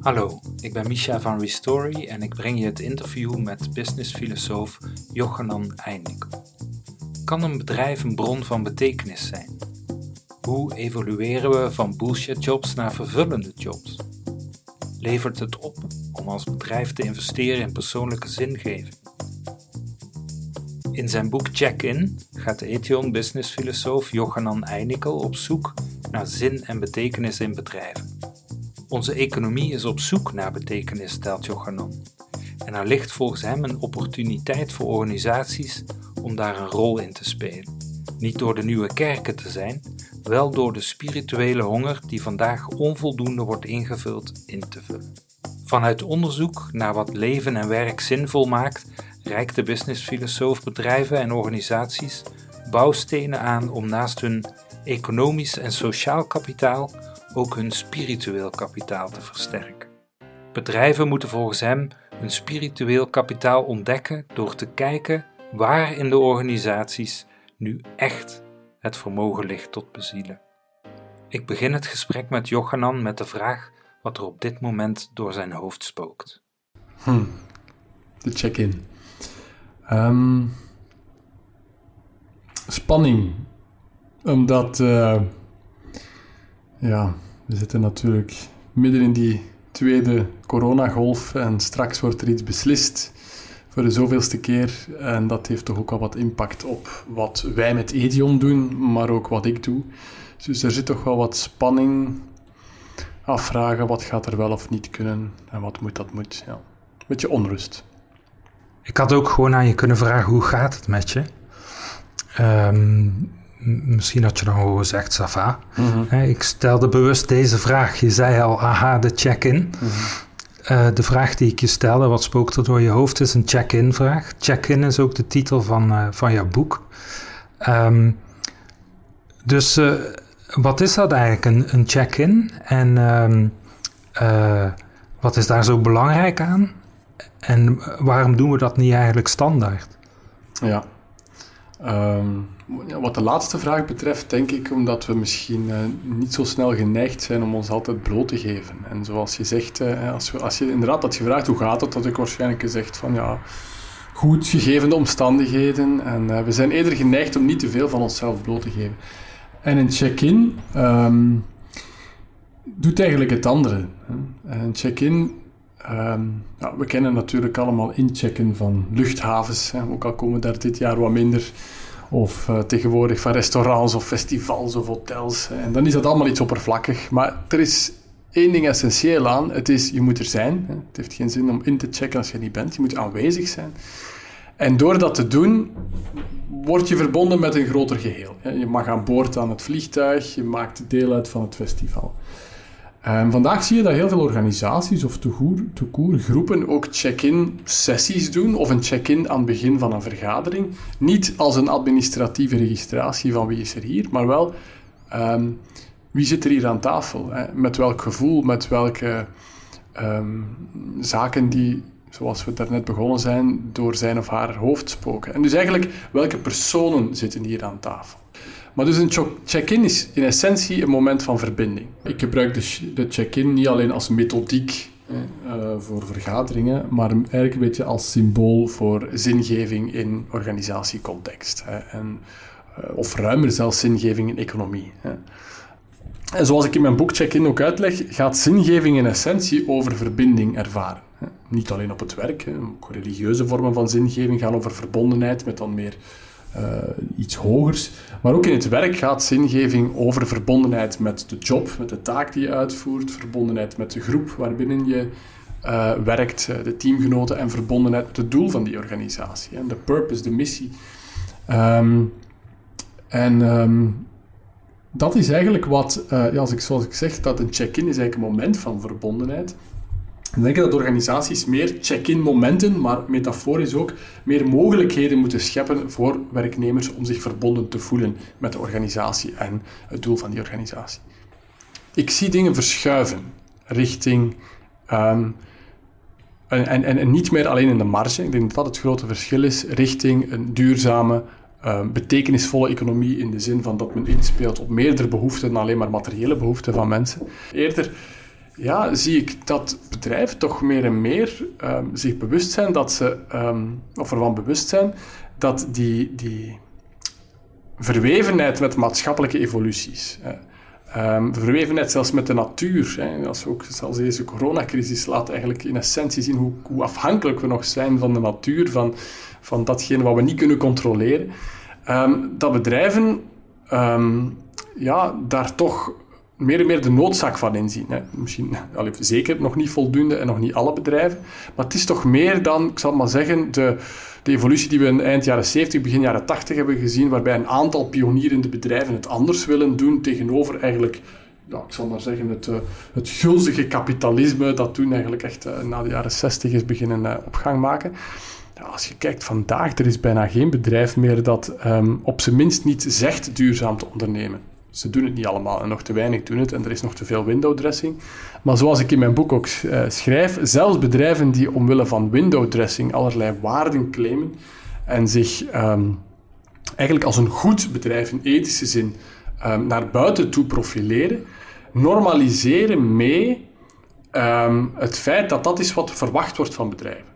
Hallo, ik ben Misha van Restory en ik breng je het interview met businessfilosoof Jochanan Eindikkel. Kan een bedrijf een bron van betekenis zijn? Hoe evolueren we van bullshit jobs naar vervullende jobs? Levert het op om als bedrijf te investeren in persoonlijke zingeving? In zijn boek Check-in gaat de Ethion businessfilosoof Jochanan Eindikkel op zoek naar zin en betekenis in bedrijven. Onze economie is op zoek naar betekenis, stelt Jochanan. En er ligt volgens hem een opportuniteit voor organisaties om daar een rol in te spelen. Niet door de nieuwe kerken te zijn, wel door de spirituele honger die vandaag onvoldoende wordt ingevuld in te vullen. Vanuit onderzoek naar wat leven en werk zinvol maakt, reikt de businessfilosoof bedrijven en organisaties bouwstenen aan om naast hun economisch en sociaal kapitaal ook hun spiritueel kapitaal te versterken. Bedrijven moeten volgens hem hun spiritueel kapitaal ontdekken door te kijken waar in de organisaties nu echt het vermogen ligt tot bezielen. Ik begin het gesprek met Jochanan met de vraag wat er op dit moment door zijn hoofd spookt. Hm. De check-in. Ehm, spanning. Omdat, uh, ja, we zitten natuurlijk midden in die tweede coronagolf en straks wordt er iets beslist voor de zoveelste keer. En dat heeft toch ook al wat impact op wat wij met Edion doen, maar ook wat ik doe. Dus er zit toch wel wat spanning. Afvragen wat gaat er wel of niet kunnen en wat moet dat moet. Ja. Beetje onrust. Ik had ook gewoon aan je kunnen vragen hoe gaat het met je? Um, misschien had je dan gewoon gezegd, Safa. Mm Ik stelde bewust deze vraag. Je zei al, aha, de check-in. Mhm. Eh, de vraag die ik je stelde, wat spookt er door je hoofd, is een check-in vraag. Check-in is ook de titel van, uh, van jouw boek. Um, dus uh, wat is dat eigenlijk, een, een check-in? En um, wat is daar zo belangrijk aan? En waarom doen we dat niet eigenlijk standaard? Ja. Um, wat de laatste vraag betreft, denk ik omdat we misschien uh, niet zo snel geneigd zijn om ons altijd bloot te geven. En zoals je zegt, uh, als, als je inderdaad had gevraagd hoe gaat het, had ik waarschijnlijk gezegd van ja, goed, gegeven de omstandigheden. En uh, we zijn eerder geneigd om niet te veel van onszelf bloot te geven. En een check-in um, doet eigenlijk het andere. Een check-in Um, ja, we kennen natuurlijk allemaal inchecken van luchthavens, hè, ook al komen daar dit jaar wat minder. Of uh, tegenwoordig van restaurants of festivals of hotels. En dan is dat allemaal iets oppervlakkig. Maar er is één ding essentieel aan. Het is, je moet er zijn. Het heeft geen zin om in te checken als je niet bent. Je moet aanwezig zijn. En door dat te doen, word je verbonden met een groter geheel. Je mag aan boord aan het vliegtuig. Je maakt deel uit van het festival. Um, vandaag zie je dat heel veel organisaties of toekoer groepen ook check-in sessies doen of een check-in aan het begin van een vergadering. Niet als een administratieve registratie van wie is er hier, maar wel um, wie zit er hier aan tafel? Hè? Met welk gevoel, met welke um, zaken die, zoals we daarnet begonnen zijn, door zijn of haar hoofd spoken. En dus eigenlijk, welke personen zitten hier aan tafel? Maar dus een check-in is in essentie een moment van verbinding. Ik gebruik de check-in niet alleen als methodiek uh, voor vergaderingen, maar eigenlijk een beetje als symbool voor zingeving in organisatiecontext. Hè, en, uh, of ruimer zelfs zingeving in economie. Hè. En zoals ik in mijn boek Check-in ook uitleg, gaat zingeving in essentie over verbinding ervaren. Niet alleen op het werk, ook religieuze vormen van zingeving gaan over verbondenheid met dan meer uh, iets hogers. Maar ook in het werk gaat zingeving over verbondenheid met de job, met de taak die je uitvoert, verbondenheid met de groep waarbinnen je uh, werkt, eh, de teamgenoten en verbondenheid met het doel van die organisatie. En de purpose, de missie. Um, en um, dat is eigenlijk wat, uh, ja, als ik, zoals ik zeg, dat een check-in is eigenlijk een moment van verbondenheid. Ik denk dat organisaties meer check-in momenten, maar metaforisch ook, meer mogelijkheden moeten scheppen voor werknemers om zich verbonden te voelen met de organisatie en het doel van die organisatie. Ik zie dingen verschuiven richting. Um, en, en, niet meer alleen in de marge, ik denk dat dat het grote verschil is, richting een duurzame, um, betekenisvolle economie in de zin van dat men inspeelt op meerdere behoeften dan alleen maar materiële behoeften van mensen. Eerder ja, zie ik dat bedrijven toch meer en meer ehm, zich bewust zijn dat ze, um, of ervan bewust zijn dat die, die verwevenheid met maatschappelijke evoluties, um, verwevenheid zelfs met de natuur, hè, als ook zelfs deze coronacrisis laat eigenlijk in essentie zien hoe, hoe afhankelijk we nog zijn van de natuur, van, van datgene wat we niet kunnen controleren, dat bedrijven ja, daar toch meer en meer de noodzaak van inzien. Hè. Misschien allee, zeker nog niet voldoende en nog niet alle bedrijven, maar het is toch meer dan, ik zal maar zeggen, de, de evolutie die we in eind jaren 70, begin jaren 80 hebben gezien, waarbij een aantal pionierende bedrijven het anders willen doen tegenover eigenlijk ik zal maar zeggen, het, uh, het gulzige kapitalisme dat toen eigenlijk echt uh, na de jaren 60 is beginnen uh, op gang maken. Ja, als je kijkt vandaag, er is bijna geen bedrijf meer dat um, op zijn minst niet zegt duurzaam te ondernemen. Ze doen het niet allemaal en nog te weinig doen het en er is nog te veel window dressing. Maar zoals ik in mijn boek ook uh, schrijf, zelfs bedrijven die omwille van window dressing allerlei waarden claimen en zich um, eigenlijk als een goed bedrijf in ethische zin um, naar buiten toe profileren, normaliseren mee um, het feit dat dat is wat verwacht wordt van bedrijven.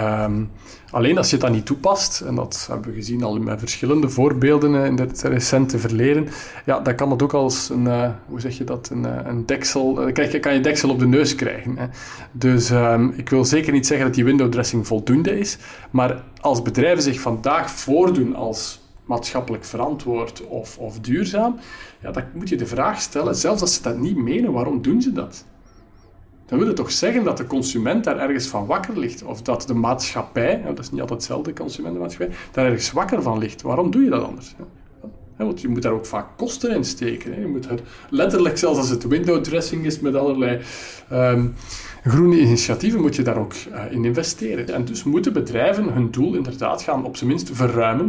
Um, alleen als je dat niet toepast, en dat hebben we gezien al met verschillende voorbeelden in het recente verleden, ja, dan kan dat ook als een, uh, hoe zeg je dat, een, uh, een deksel, krijg kan je deksel op de neus krijgen. Hè. Dus um, ik wil zeker niet zeggen dat die window dressing voldoende is, maar als bedrijven zich vandaag voordoen als maatschappelijk verantwoord of, of duurzaam, ja, dan moet je de vraag stellen, zelfs als ze dat niet menen, waarom doen ze dat? Dan wil het toch zeggen dat de consument daar ergens van wakker ligt. Of dat de maatschappij, dat is niet altijd hetzelfde, consumentenmaatschappij, daar ergens wakker van ligt. Waarom doe je dat anders? want je moet daar ook vaak kosten in steken. Je moet er letterlijk, zelfs als het window dressing is met allerlei um, groene initiatieven, moet je daar ook uh, in investeren. En dus moeten bedrijven hun doel inderdaad gaan op zijn minst verruimen.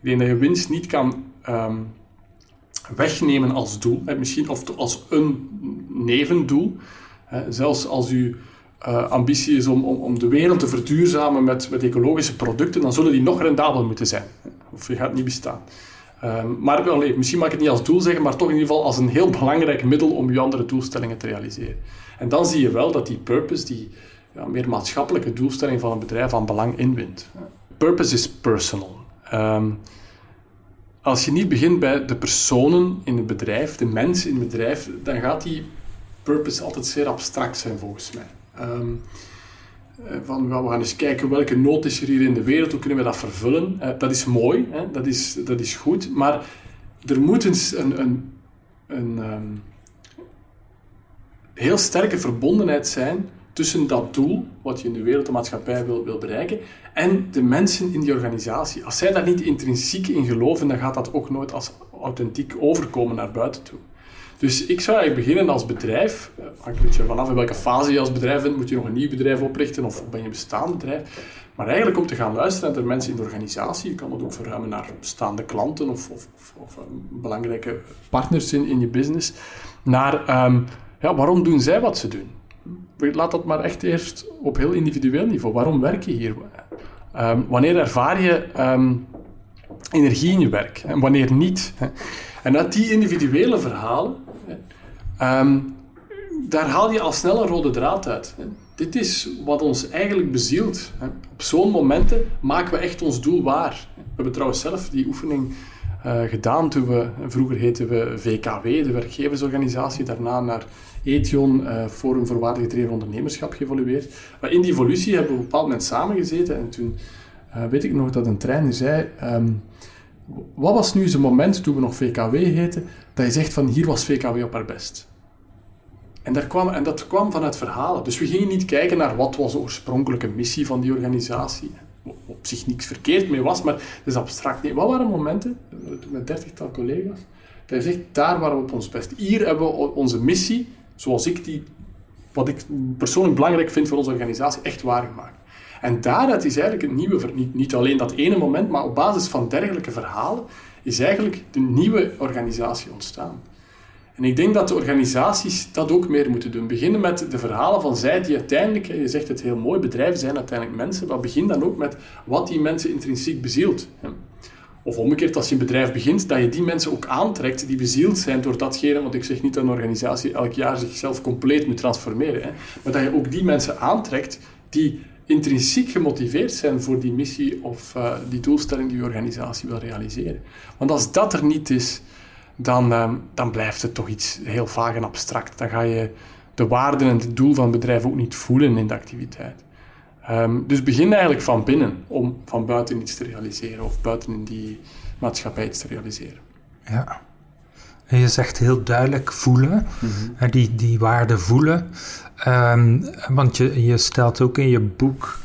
Ik denk dat je winst niet kan um, wegnemen als doel, misschien of als een nevendoel. Zelfs als uw uh, ambitie is om, om, om, de wereld te verduurzamen met, met ecologische producten, dan zullen die nog rendabel moeten zijn. Of je gaat niet bestaan. Um, maar allee, misschien mag ik het niet als doel zeggen, maar toch in ieder geval als een heel belangrijk middel om je andere doelstellingen te realiseren. En dan zie je wel dat die purpose, die ja, meer maatschappelijke doelstelling van een bedrijf, aan belang inwint. Purpose is personal. Um, als je niet begint bij de personen in het bedrijf, de mensen in het bedrijf, dan gaat die purpose altijd zeer abstract zijn volgens mij. Um, van, we gaan eens kijken welke nood is er hier in de wereld, hoe kunnen we dat vervullen. Uh, dat is mooi, hè? Dat, is, dat is goed, maar er moet een, een, een um, heel sterke verbondenheid zijn tussen dat doel, wat je in de wereld, de maatschappij wil, wil bereiken, en de mensen in die organisatie. Als zij daar niet intrinsiek in geloven, dan gaat dat ook nooit als authentiek overkomen naar buiten toe. Dus ik zou eigenlijk beginnen als bedrijf, hangt een beetje vanaf in welke fase je als bedrijf bent, moet je nog een nieuw bedrijf oprichten of ben je een bestaand bedrijf. Maar eigenlijk om te gaan luisteren naar mensen in de organisatie, je kan dat ook verruimen naar bestaande klanten of, of, of, eh, belangrijke partners in, in je business, naar um, ja, waarom doen zij wat ze doen? Laat dat maar echt eerst op heel individueel niveau. Waarom werk je hier? Um, wanneer ervaar je um, energie in je werk en wanneer niet? En uit die individuele verhalen Um, daar haal je al snel een rode draad uit. Hè. Dit is wat ons eigenlijk bezielt. Hè. Op zo'n momenten maken we echt ons doel waar. We hebben trouwens zelf die oefening uh, gedaan toen we, vroeger heten we VKW, de werkgeversorganisatie, daarna naar Ethion, uh, Forum voor Waardegedreven Ondernemerschap, geëvolueerd. Maar in die evolutie hebben we op een bepaald moment samengezeten en toen uh, weet ik nog dat een trainer zei... Um, wat was nu zo'n moment toen we nog VKW heten, dat je zegt van hier was VKW op haar best? En, daar kwam, en dat kwam vanuit verhalen. Dus we gingen niet kijken naar wat was de oorspronkelijke missie van die organisatie. Op zich niks verkeerd mee was, maar het is abstract. Nee, wat waren momenten, met dertigtal collega's, dat je zegt, daar waren we op ons best. Hier hebben we onze missie, zoals ik die, wat ik persoonlijk belangrijk vind voor onze organisatie, echt waargemaakt. En daaruit is eigenlijk een nieuwe, niet, niet alleen dat ene moment, maar op basis van dergelijke verhalen, is eigenlijk de nieuwe organisatie ontstaan. En ik denk dat de organisaties dat ook meer moeten doen. Beginnen met de verhalen van zij die uiteindelijk, je zegt het heel mooi, bedrijven zijn uiteindelijk mensen, maar begin dan ook met wat die mensen intrinsiek bezielt. of omgekeerd, als je een bedrijf begint, dat je die mensen ook aantrekt die bezield zijn door datgene, want ik zeg niet dat een organisatie elk jaar zichzelf compleet moet transformeren, hè, maar dat je ook die mensen aantrekt die intrinsiek gemotiveerd zijn voor die missie of uh, die doelstelling die je organisatie wil realiseren. Want als dat er niet is, dan, uh, dan blijft het toch iets heel vaag en abstract. Dan ga je de waarden en het doel van het bedrijf ook niet voelen in de activiteit. Um, dus begin eigenlijk van binnen om van buiten iets te realiseren of buiten in die maatschappij iets te realiseren. Ja. En je zegt heel duidelijk voelen, mm die, die waarde voelen. Um, want je, stelt ook in je boek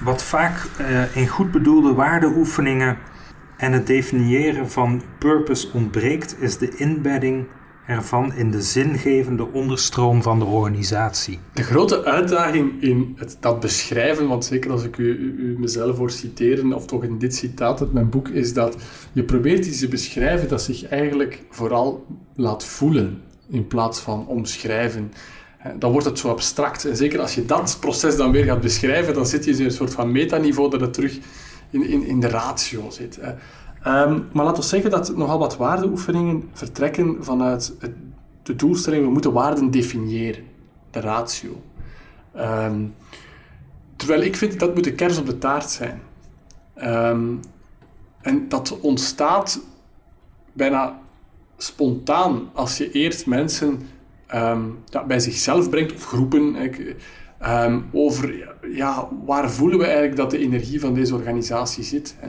wat vaak uh, in goed bedoelde waardeoefeningen en het definiëren van purpose ontbreekt, is de inbedding ervan in de zingevende onderstroom van de organisatie. De grote uitdaging in het, dat beschrijven, want zeker als ik u, u, mezelf hoor citeren, of toch in dit citaat uit mijn boek, is dat je probeert iets te beschrijven dat zich eigenlijk vooral laat voelen in plaats van omschrijven. Dan wordt het zo abstract. En zeker als je dat proces dan weer gaat beschrijven, dan zit je in een soort van metaniveau dat het terug in, in, in de ratio zit. Um, maar laten we zeggen dat nogal wat waardeoefeningen vertrekken vanuit het, de doelstelling, we moeten waarden definiëren, de ratio. Um, terwijl ik vind dat moet de kers op de taart zijn. Um, en dat ontstaat bijna spontaan als je eerst mensen ja, bij zichzelf brengt, of groepen, over ja, waar voelen we eigenlijk dat de energie van deze organisatie zit. Hè.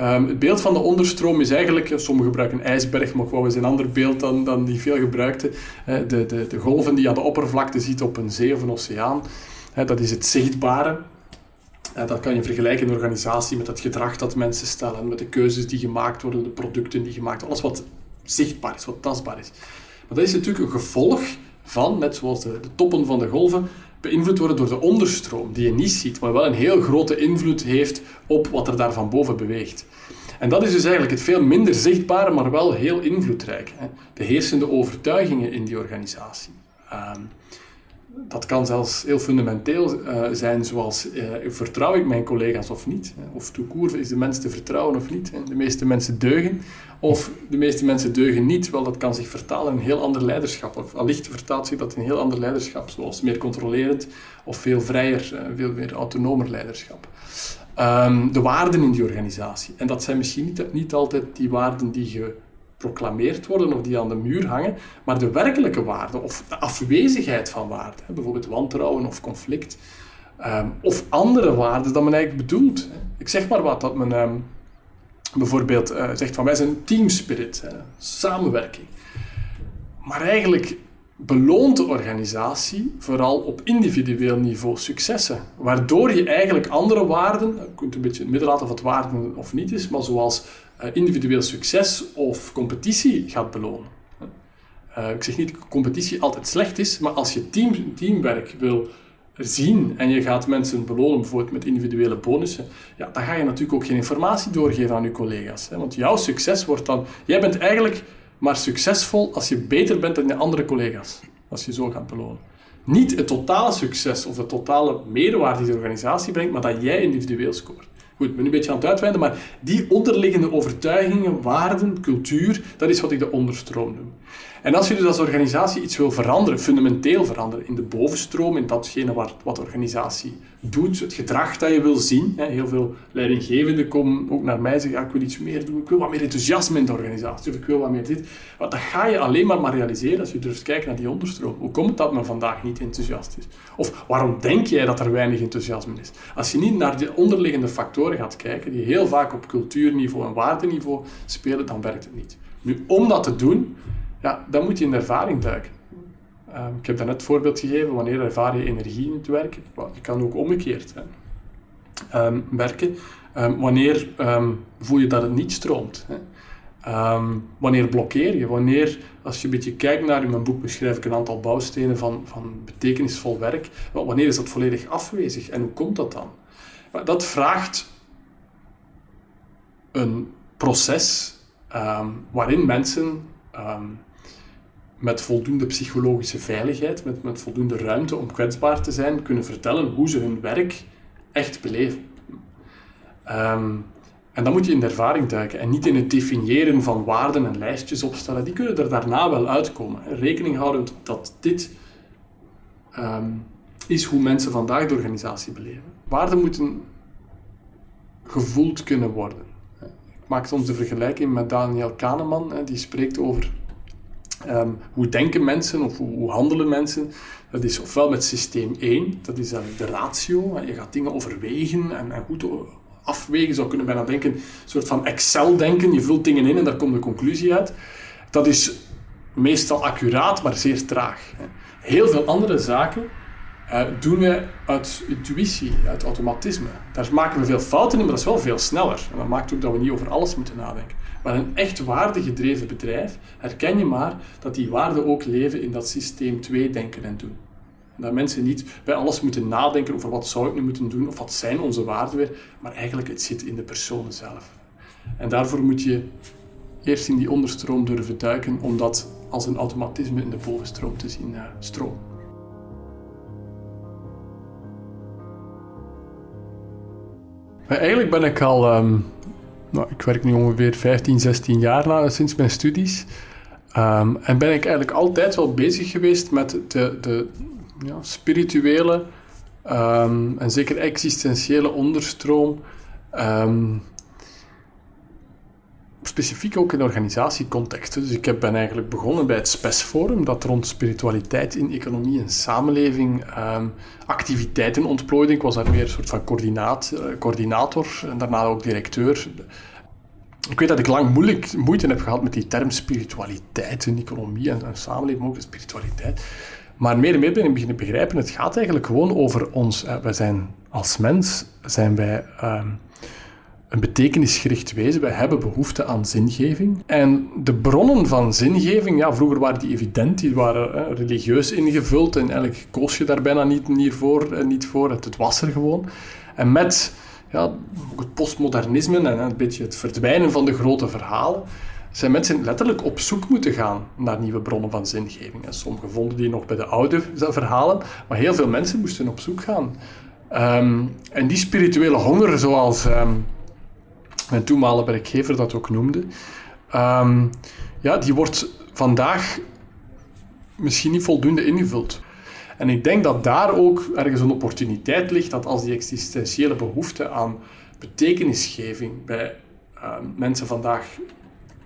Um, het beeld van de onderstroom is eigenlijk, sommigen gebruiken ijsberg, maar wat is een ander beeld dan, dan die veel gebruikte. de, de, de golven die je aan de oppervlakte ziet op een zee of een oceaan, dat is het zichtbare. dat kan je vergelijken in een organisatie met het gedrag dat mensen stellen, met de keuzes die gemaakt worden, de producten die gemaakt worden, alles wat zichtbaar is, wat tastbaar is. Dat is natuurlijk een gevolg van, net zoals de, toppen van de golven, beïnvloed worden door de onderstroom, die je niet ziet, maar wel een heel grote invloed heeft op wat er daar van boven beweegt. En dat is dus eigenlijk het veel minder zichtbare, maar wel heel invloedrijk. Hè? De heersende overtuigingen in die organisatie. Um, dat kan zelfs heel fundamenteel uh, zijn, zoals uh, vertrouw ik mijn collega's of niet? Of toekoer is de mens te vertrouwen of niet? De meeste mensen deugen, of de meeste mensen deugen niet. Wel, dat kan zich vertalen in een heel ander leiderschap. Of allicht vertaalt zich dat in een heel ander leiderschap, zoals meer controlerend of veel vrijer, uh, veel meer autonomer leiderschap. Um, de waarden in die organisatie. En dat zijn misschien niet, niet altijd die waarden die je geproclameerd worden of die aan de muur hangen, maar de werkelijke waarde of de afwezigheid van waarde, bijvoorbeeld wantrouwen of conflict, ehm, of andere waarden dan men eigenlijk bedoelt. Ik zeg maar wat, dat men um, bijvoorbeeld uh, zegt van wij zijn teamspirit, samenwerking. Maar eigenlijk beloont de organisatie vooral op individueel niveau successen. Waardoor je eigenlijk andere waarden, je kunt een beetje in het midden laten of het waarden of niet is, maar zoals uh, individueel succes of competitie gaat belonen. Uh, ik zeg niet dat competitie altijd slecht is, maar als je team, teamwerk wil zien en je gaat mensen belonen, bijvoorbeeld met individuele bonussen, ja, dan ga je natuurlijk ook geen informatie doorgeven aan je collega's. Hè? Want jouw succes wordt dan... Jij bent eigenlijk maar succesvol als je beter bent dan je andere collega's. Als je zo gaat belonen. Niet het totale succes of de totale meerwaarde die de organisatie brengt, maar dat jij individueel scoort. Goed, ik ben nu een beetje aan het uitweiden, maar die onderliggende overtuigingen, waarden, cultuur, dat is wat ik de onderstroom noem. En als je dus als organisatie iets wil veranderen, fundamenteel veranderen, in de bovenstroom, in datgene wat, wat de organisatie doet, het gedrag dat je wil zien. Hè, heel veel leidinggevenden komen ook naar mij en zeggen, ik wil iets meer doen, ik wil wat meer enthousiasme in de organisatie, of ik wil wat meer dit. Maar dat ga je alleen maar maar realiseren als je durft kijken naar die onderstroom. Hoe komt het dat men vandaag niet enthousiast is? Of waarom denk jij dat er weinig enthousiasme is? Als je niet naar de onderliggende factoren gaat kijken, die heel vaak op cultuurniveau en waardeniveau spelen, dan werkt het niet. Nu, om dat te doen, ja, dan moet je in de ervaring duiken. Um, ik heb daarnet het voorbeeld gegeven, wanneer ervaar je energie in het werken? je kan ook omgekeerd hè. Um, werken. Um, wanneer voel je dat het niet stroomt? Hè? wanneer blokkeer je? Wanneer, als je een beetje kijkt naar, in mijn boek beschrijf ik een aantal bouwstenen van, van betekenisvol werk. Wanneer is dat volledig afwezig en hoe komt dat dan? Dat vraagt een proces waarin mensen met voldoende psychologische veiligheid, met, met voldoende ruimte om kwetsbaar te zijn, kunnen vertellen hoe ze hun werk echt beleven. Um, En dan moet je in de ervaring duiken en niet in het definiëren van waarden en lijstjes opstellen. Die kunnen er daarna wel uitkomen. Rekening houden dat dit ehm, is hoe mensen vandaag de organisatie beleven. Waarden moeten gevoeld kunnen worden. Ik maak soms de vergelijking met Daniel Kahneman, die spreekt over ehm, hoe denken mensen of hoe, handelen mensen. Dat is ofwel met systeem 1, dat is de ratio. Je gaat dingen overwegen en, en goed afwegen. zou kunnen bijna denken, een soort van Excel-denken. Je vult dingen in en daar komt de conclusie uit. Dat is meestal accuraat, maar zeer traag. Heel veel andere zaken uh, doen we uit intuïtie, uit automatisme. Daar maken we veel fouten in, maar dat is wel veel sneller. En dat maakt ook dat we niet over alles moeten nadenken. Maar een echt waardegedreven bedrijf herken je maar dat die waarden ook leven in dat systeem 2 denken en doen. En dat mensen niet bij alles moeten nadenken over wat zou ik nu moeten doen of wat zijn onze waarden weer, maar eigenlijk het zit in de personen zelf. En daarvoor moet je eerst in die onderstroom durven duiken om dat als een automatisme in de bovenstroom te zien uh, stromen. Eigenlijk ben ik al, um, nou, ik werk nu ongeveer 15, 16 jaar na, sinds mijn studies. Um, en ben ik eigenlijk altijd wel bezig geweest met de, de ja, spirituele um, en zeker existentiële onderstroom specifiek ook in organisatiecontexten. Dus ik heb, ben eigenlijk begonnen bij het SPES-forum, dat rond spiritualiteit in economie en samenleving um, activiteiten ontplooide. Ik was daar meer een soort van uh, coördinator en daarna ook directeur. Ik weet dat ik lang moeilijk, moeite heb gehad met die term spiritualiteit in economie en, en samenleving, ook spiritualiteit. Maar meer en meer ben ik beginnen begrijpen, het gaat eigenlijk gewoon over ons. Uh, wij zijn als mens, zijn wij... Um, een betekenisgericht wezen. Wij hebben behoefte aan zingeving. En de bronnen van zingeving, ja, vroeger waren die evident, die waren religieus ingevuld en eigenlijk koos je daar bijna niet, niet, voor, eh, niet voor. Het, het was er gewoon. En met ja, het postmodernisme en een beetje het verdwijnen van de grote verhalen, zijn mensen letterlijk op zoek moeten gaan naar nieuwe bronnen van zingeving. En sommigen vonden die nog bij de oude verhalen, maar heel veel mensen moesten op zoek gaan. Ehm, en die spirituele honger, zoals ehm, mijn toenmalige werkgever dat ook noemde, ehm, ja, die wordt vandaag misschien niet voldoende ingevuld. En ik denk dat daar ook ergens een opportuniteit ligt dat als die existentiële behoefte aan betekenisgeving bij ehm, mensen vandaag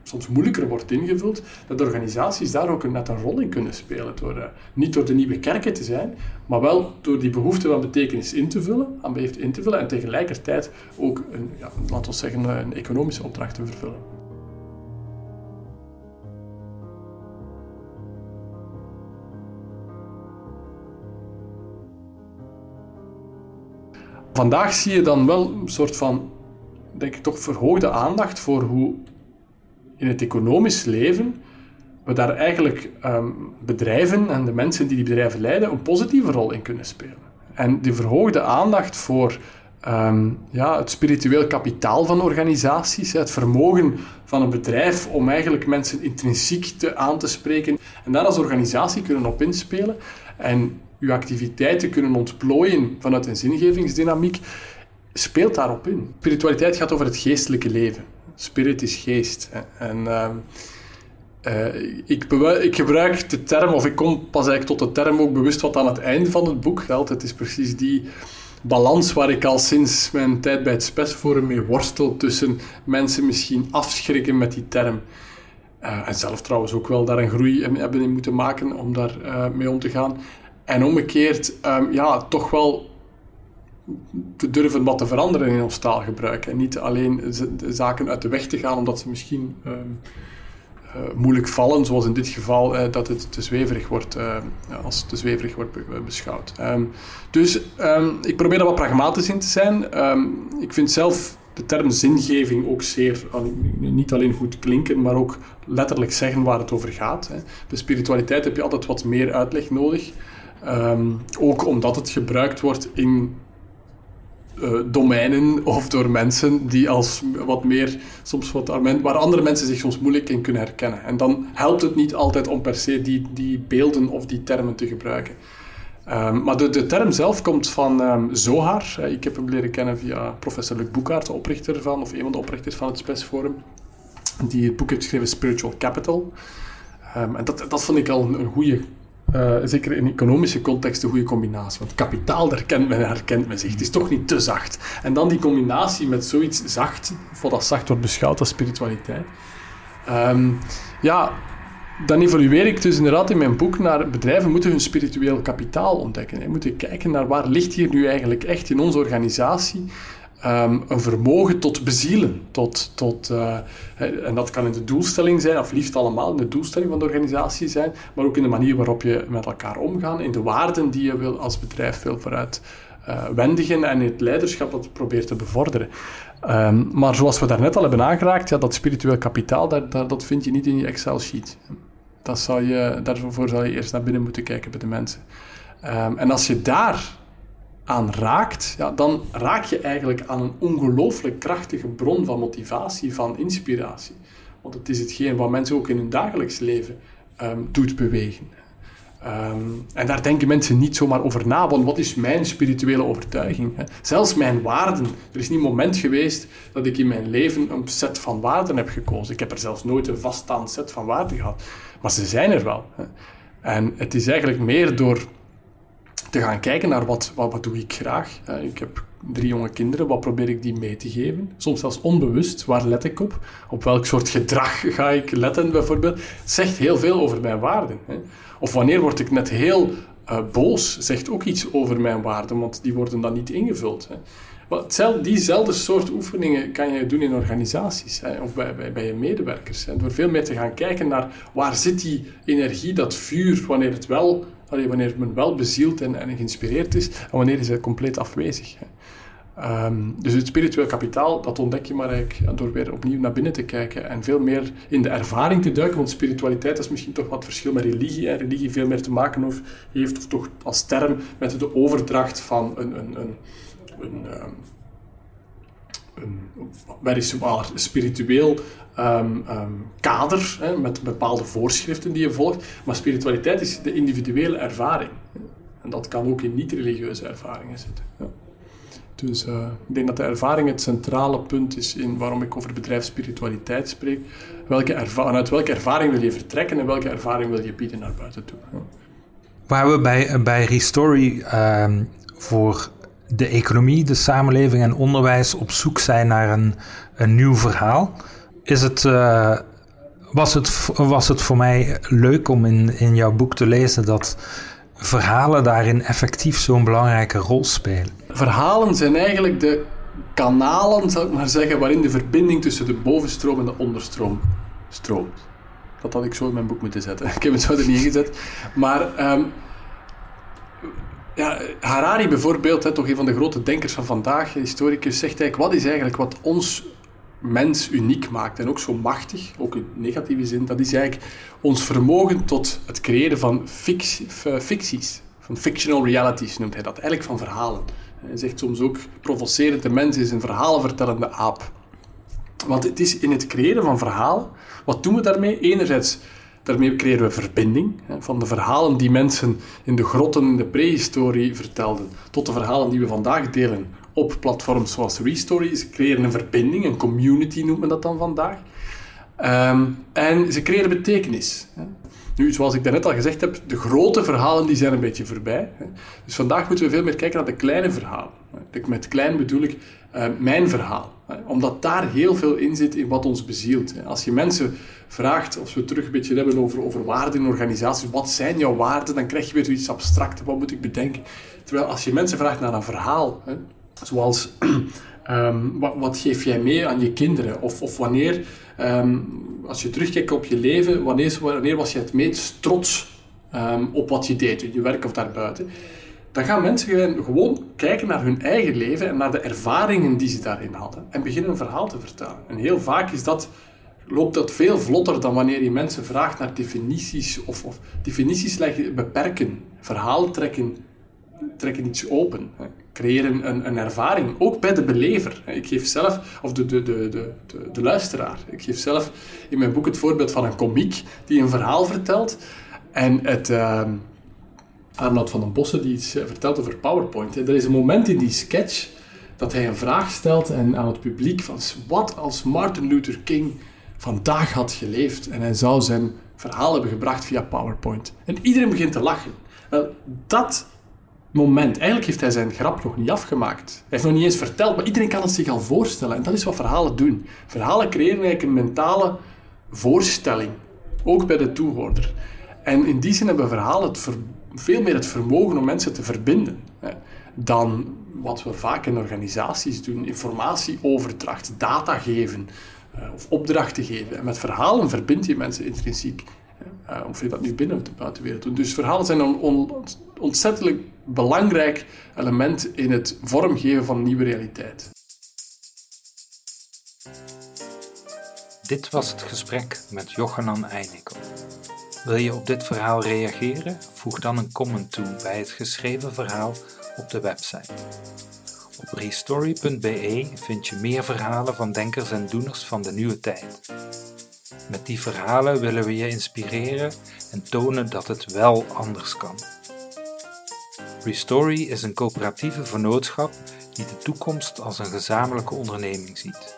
soms moeilijker wordt ingevuld, dat organisaties daar ook net een rol in kunnen spelen. Door, niet door de nieuwe kerken te zijn, maar wel door die behoefte van betekenis in te vullen, aan in te vullen en tegelijkertijd ook een, ja, laten we zeggen, een economische opdracht te vervullen. Vandaag zie je dan wel een soort van, denk ik toch, verhoogde aandacht voor hoe in het economisch leven we daar eigenlijk ehm, bedrijven en de mensen die die bedrijven leiden een positieve rol in kunnen spelen. En die verhoogde aandacht voor ehm, ja, het spiritueel kapitaal van organisaties, het vermogen van een bedrijf om eigenlijk mensen intrinsiek te, aan te spreken en daar als organisatie kunnen op inspelen en uw activiteiten kunnen ontplooien vanuit een zingevingsdynamiek, speelt daarop in. Spiritualiteit gaat over het geestelijke leven. Spirit is geest. En ehm, eh, ik, ik, gebruik de term, of ik kom pas eigenlijk tot de term ook bewust wat aan het einde van het boek geldt. Het is precies die balans waar ik al sinds mijn tijd bij het Spesforum mee worstel tussen mensen misschien afschrikken met die term. Uh, en zelf trouwens ook wel daar een groei hebben in moeten maken om daar uh, mee om te gaan. En omgekeerd, um, ja, toch wel te durven wat te veranderen in ons taalgebruik. En niet alleen de zaken uit de weg te gaan omdat ze misschien ehm, eh, moeilijk vallen, zoals in dit geval uh, dat het te zweverig wordt, uh, als te zweverig wordt beschouwd. Um, dus um, ik probeer er wat pragmatisch in te zijn. ik vind zelf de term zingeving ook zeer, niet alleen goed klinken, maar ook letterlijk zeggen waar het over gaat. Hè. De spiritualiteit heb je altijd wat meer uitleg nodig. ook omdat het gebruikt wordt in uh, domeinen of door mensen die als wat meer, soms wat, waar andere mensen zich soms moeilijk in kunnen herkennen. En dan helpt het niet altijd om per se die, die beelden of die termen te gebruiken. Ehm, maar de, de, term zelf komt van um, Zohar. Uh, ik heb hem leren kennen via professor Luc Boekhaart, de oprichter van, of een van de oprichters van het Spes Forum, die het boek heeft geschreven Spiritual Capital. Um, en dat, dat vond ik al een, een goede, uh, zeker in economische context, een goede combinatie. Want kapitaal, daar kent men, herkent men zich. Het is toch niet te zacht. En dan die combinatie met zoiets zacht, wat zacht wordt beschouwd als spiritualiteit. ja, dan evolueer ik dus inderdaad in mijn boek naar bedrijven moeten hun spiritueel kapitaal ontdekken. Ze moeten kijken naar waar ligt hier nu eigenlijk echt in onze organisatie um, een vermogen tot bezielen. Tot, tot, uh, en dat kan in de doelstelling zijn, of liefst allemaal in de doelstelling van de organisatie zijn, maar ook in de manier waarop je met elkaar omgaat, in de waarden die je wil als bedrijf wil vooruit uh, wendigen en het leiderschap dat probeert te bevorderen. Um, maar zoals we daarnet al hebben aangeraakt, ja, dat spiritueel kapitaal, dat, vind je niet in je Excel-sheet. Daarvoor zou je eerst naar binnen moeten kijken bij de mensen. Um, en als je daar aan raakt, ja, dan raak je eigenlijk aan een ongelooflijk krachtige bron van motivatie, van inspiratie. Want het is hetgeen wat mensen ook in hun dagelijks leven um, doet bewegen. Um, en daar denken mensen niet zomaar over na, want wat is mijn spirituele overtuiging? Hè? Zelfs mijn waarden. Er is niet een moment geweest dat ik in mijn leven een set van waarden heb gekozen. Ik heb er zelfs nooit een vaststaand set van waarden gehad. Maar ze zijn er wel. Hè? En het is eigenlijk meer door te gaan kijken naar wat, wat, wat doe ik graag. Ik heb drie jonge kinderen, wat probeer ik die mee te geven? Soms zelfs onbewust, waar let ik op? Op welk soort gedrag ga ik letten bijvoorbeeld? Zegt heel veel over mijn waarden. Hè? Of wanneer word ik net heel uh, boos, zegt ook iets over mijn waarden, want die worden dan niet ingevuld. Hè? Diezelfde soort oefeningen kan je doen in organisaties hè, of bij, bij, je medewerkers. Door veel meer te gaan kijken naar waar zit die energie, dat vuur, wanneer, het wel, wanneer men wel bezield en, en geïnspireerd is, en wanneer is het compleet afwezig. Um, dus het spiritueel kapitaal, dat ontdek je maar eigenlijk door weer opnieuw naar binnen te kijken en veel meer in de ervaring te duiken. Want spiritualiteit is misschien toch wat verschil met religie. En religie veel meer te maken heeft, of toch als term, met de overdracht van een, een, een, een, um, een weliswaar spiritueel um, kader hè, met bepaalde voorschriften die je volgt. Maar spiritualiteit is de individuele ervaring. En dat kan ook in niet-religieuze ervaringen zitten. Ja. Dus uh, ik denk dat de ervaring het centrale punt is in waarom ik over bedrijfsspiritualiteit spreek. Welke vanuit welke ervaring wil je vertrekken en welke ervaring wil je bieden naar buiten toe? Waar we bij, bij Restory uh, voor de economie, de samenleving en onderwijs op zoek zijn naar een, een nieuw verhaal, is het, uh, was, het, was het voor mij leuk om in, in jouw boek te lezen dat verhalen daarin effectief zo'n belangrijke rol spelen? Verhalen zijn eigenlijk de kanalen, zou ik maar zeggen, waarin de verbinding tussen de bovenstroom en de onderstroom stroomt. Dat had ik zo in mijn boek moeten zetten. Ik heb het zo er niet ingezet. Maar um, ja, Harari bijvoorbeeld, hè, toch een van de grote denkers van vandaag, historicus, zegt eigenlijk wat is eigenlijk wat ons mens uniek maakt en ook zo machtig, ook in negatieve zin, dat is eigenlijk ons vermogen tot het creëren van ficties, van fictional realities noemt hij dat, eigenlijk van verhalen. Hij zegt soms ook provocerend, de mens is een verhalenvertellende aap. Want het is in het creëren van verhalen, wat doen we daarmee? Enerzijds, daarmee creëren we verbinding, van de verhalen die mensen in de grotten in de prehistorie vertelden, tot de verhalen die we vandaag delen op platforms zoals Restory. Ze creëren een verbinding, een community noemt men dat dan vandaag. Um, en ze creëren betekenis. Nu, zoals ik daarnet al gezegd heb, de grote verhalen die zijn een beetje voorbij. Dus vandaag moeten we veel meer kijken naar de kleine verhalen. Met klein bedoel ik uh, mijn verhaal. Omdat daar heel veel in zit in wat ons bezielt. Als je mensen vraagt, als we terug een beetje hebben over, over waarden in organisaties, wat zijn jouw waarden, dan krijg je weer zoiets abstract. Wat moet ik bedenken? Terwijl als je mensen vraagt naar een verhaal, Zoals, wat, wat, geef jij mee aan je kinderen? Of, of wanneer, um, als je terugkijkt op je leven, wanneer, was je het meest trots um, op wat je deed, je werk of daarbuiten? Dan gaan mensen gewoon kijken naar hun eigen leven en naar de ervaringen die ze daarin hadden en beginnen een verhaal te vertellen. En heel vaak is dat, loopt dat veel vlotter dan wanneer je mensen vraagt naar definities of, of definities leggen, beperken, verhaal trekken, trekken iets open creëren een, een ervaring, ook bij de belever. Ik geef zelf, of de, de, de, de, de, luisteraar, ik geef zelf in mijn boek het voorbeeld van een komiek die een verhaal vertelt en het, uh, Arnold van den Bossen die iets eh, vertelt over PowerPoint. Er is een moment in die sketch dat hij een vraag stelt en aan het publiek van wat als Martin Luther King vandaag had geleefd en hij zou zijn verhaal hebben gebracht via PowerPoint. En iedereen begint te lachen. Wel, dat moment, eigenlijk heeft hij zijn grap nog niet afgemaakt. Hij heeft nog niet eens verteld, maar iedereen kan het zich al voorstellen. En dat is wat verhalen doen. Verhalen creëren eigenlijk een mentale voorstelling, ook bij de toehoorder. En in die zin hebben verhalen het veel meer het vermogen om mensen te verbinden hè, dan wat we vaak in organisaties doen: informatieoverdracht, data geven uh, of opdrachten geven. En met verhalen verbind je mensen intrinsiek. Uh, of je dat nu binnen of de buitenwereld doet. Dus verhalen zijn een on ontzettend belangrijk element in het vormgeven van nieuwe realiteit. Dit was het gesprek met Jochanan Einikel. Wil je op dit verhaal reageren? Voeg dan een comment toe bij het geschreven verhaal op de website. Op restory.be vind je meer verhalen van denkers en doeners van de nieuwe tijd. Met die verhalen willen we je inspireren en tonen dat het wel anders kan. Restory is een coöperatieve vernootschap die de toekomst als een gezamenlijke onderneming ziet.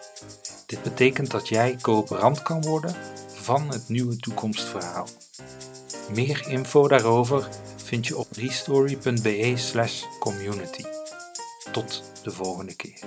Dit betekent dat jij coöperant kan worden van het nieuwe toekomstverhaal. Meer info daarover vind je op restory.be/community. Tot de volgende keer.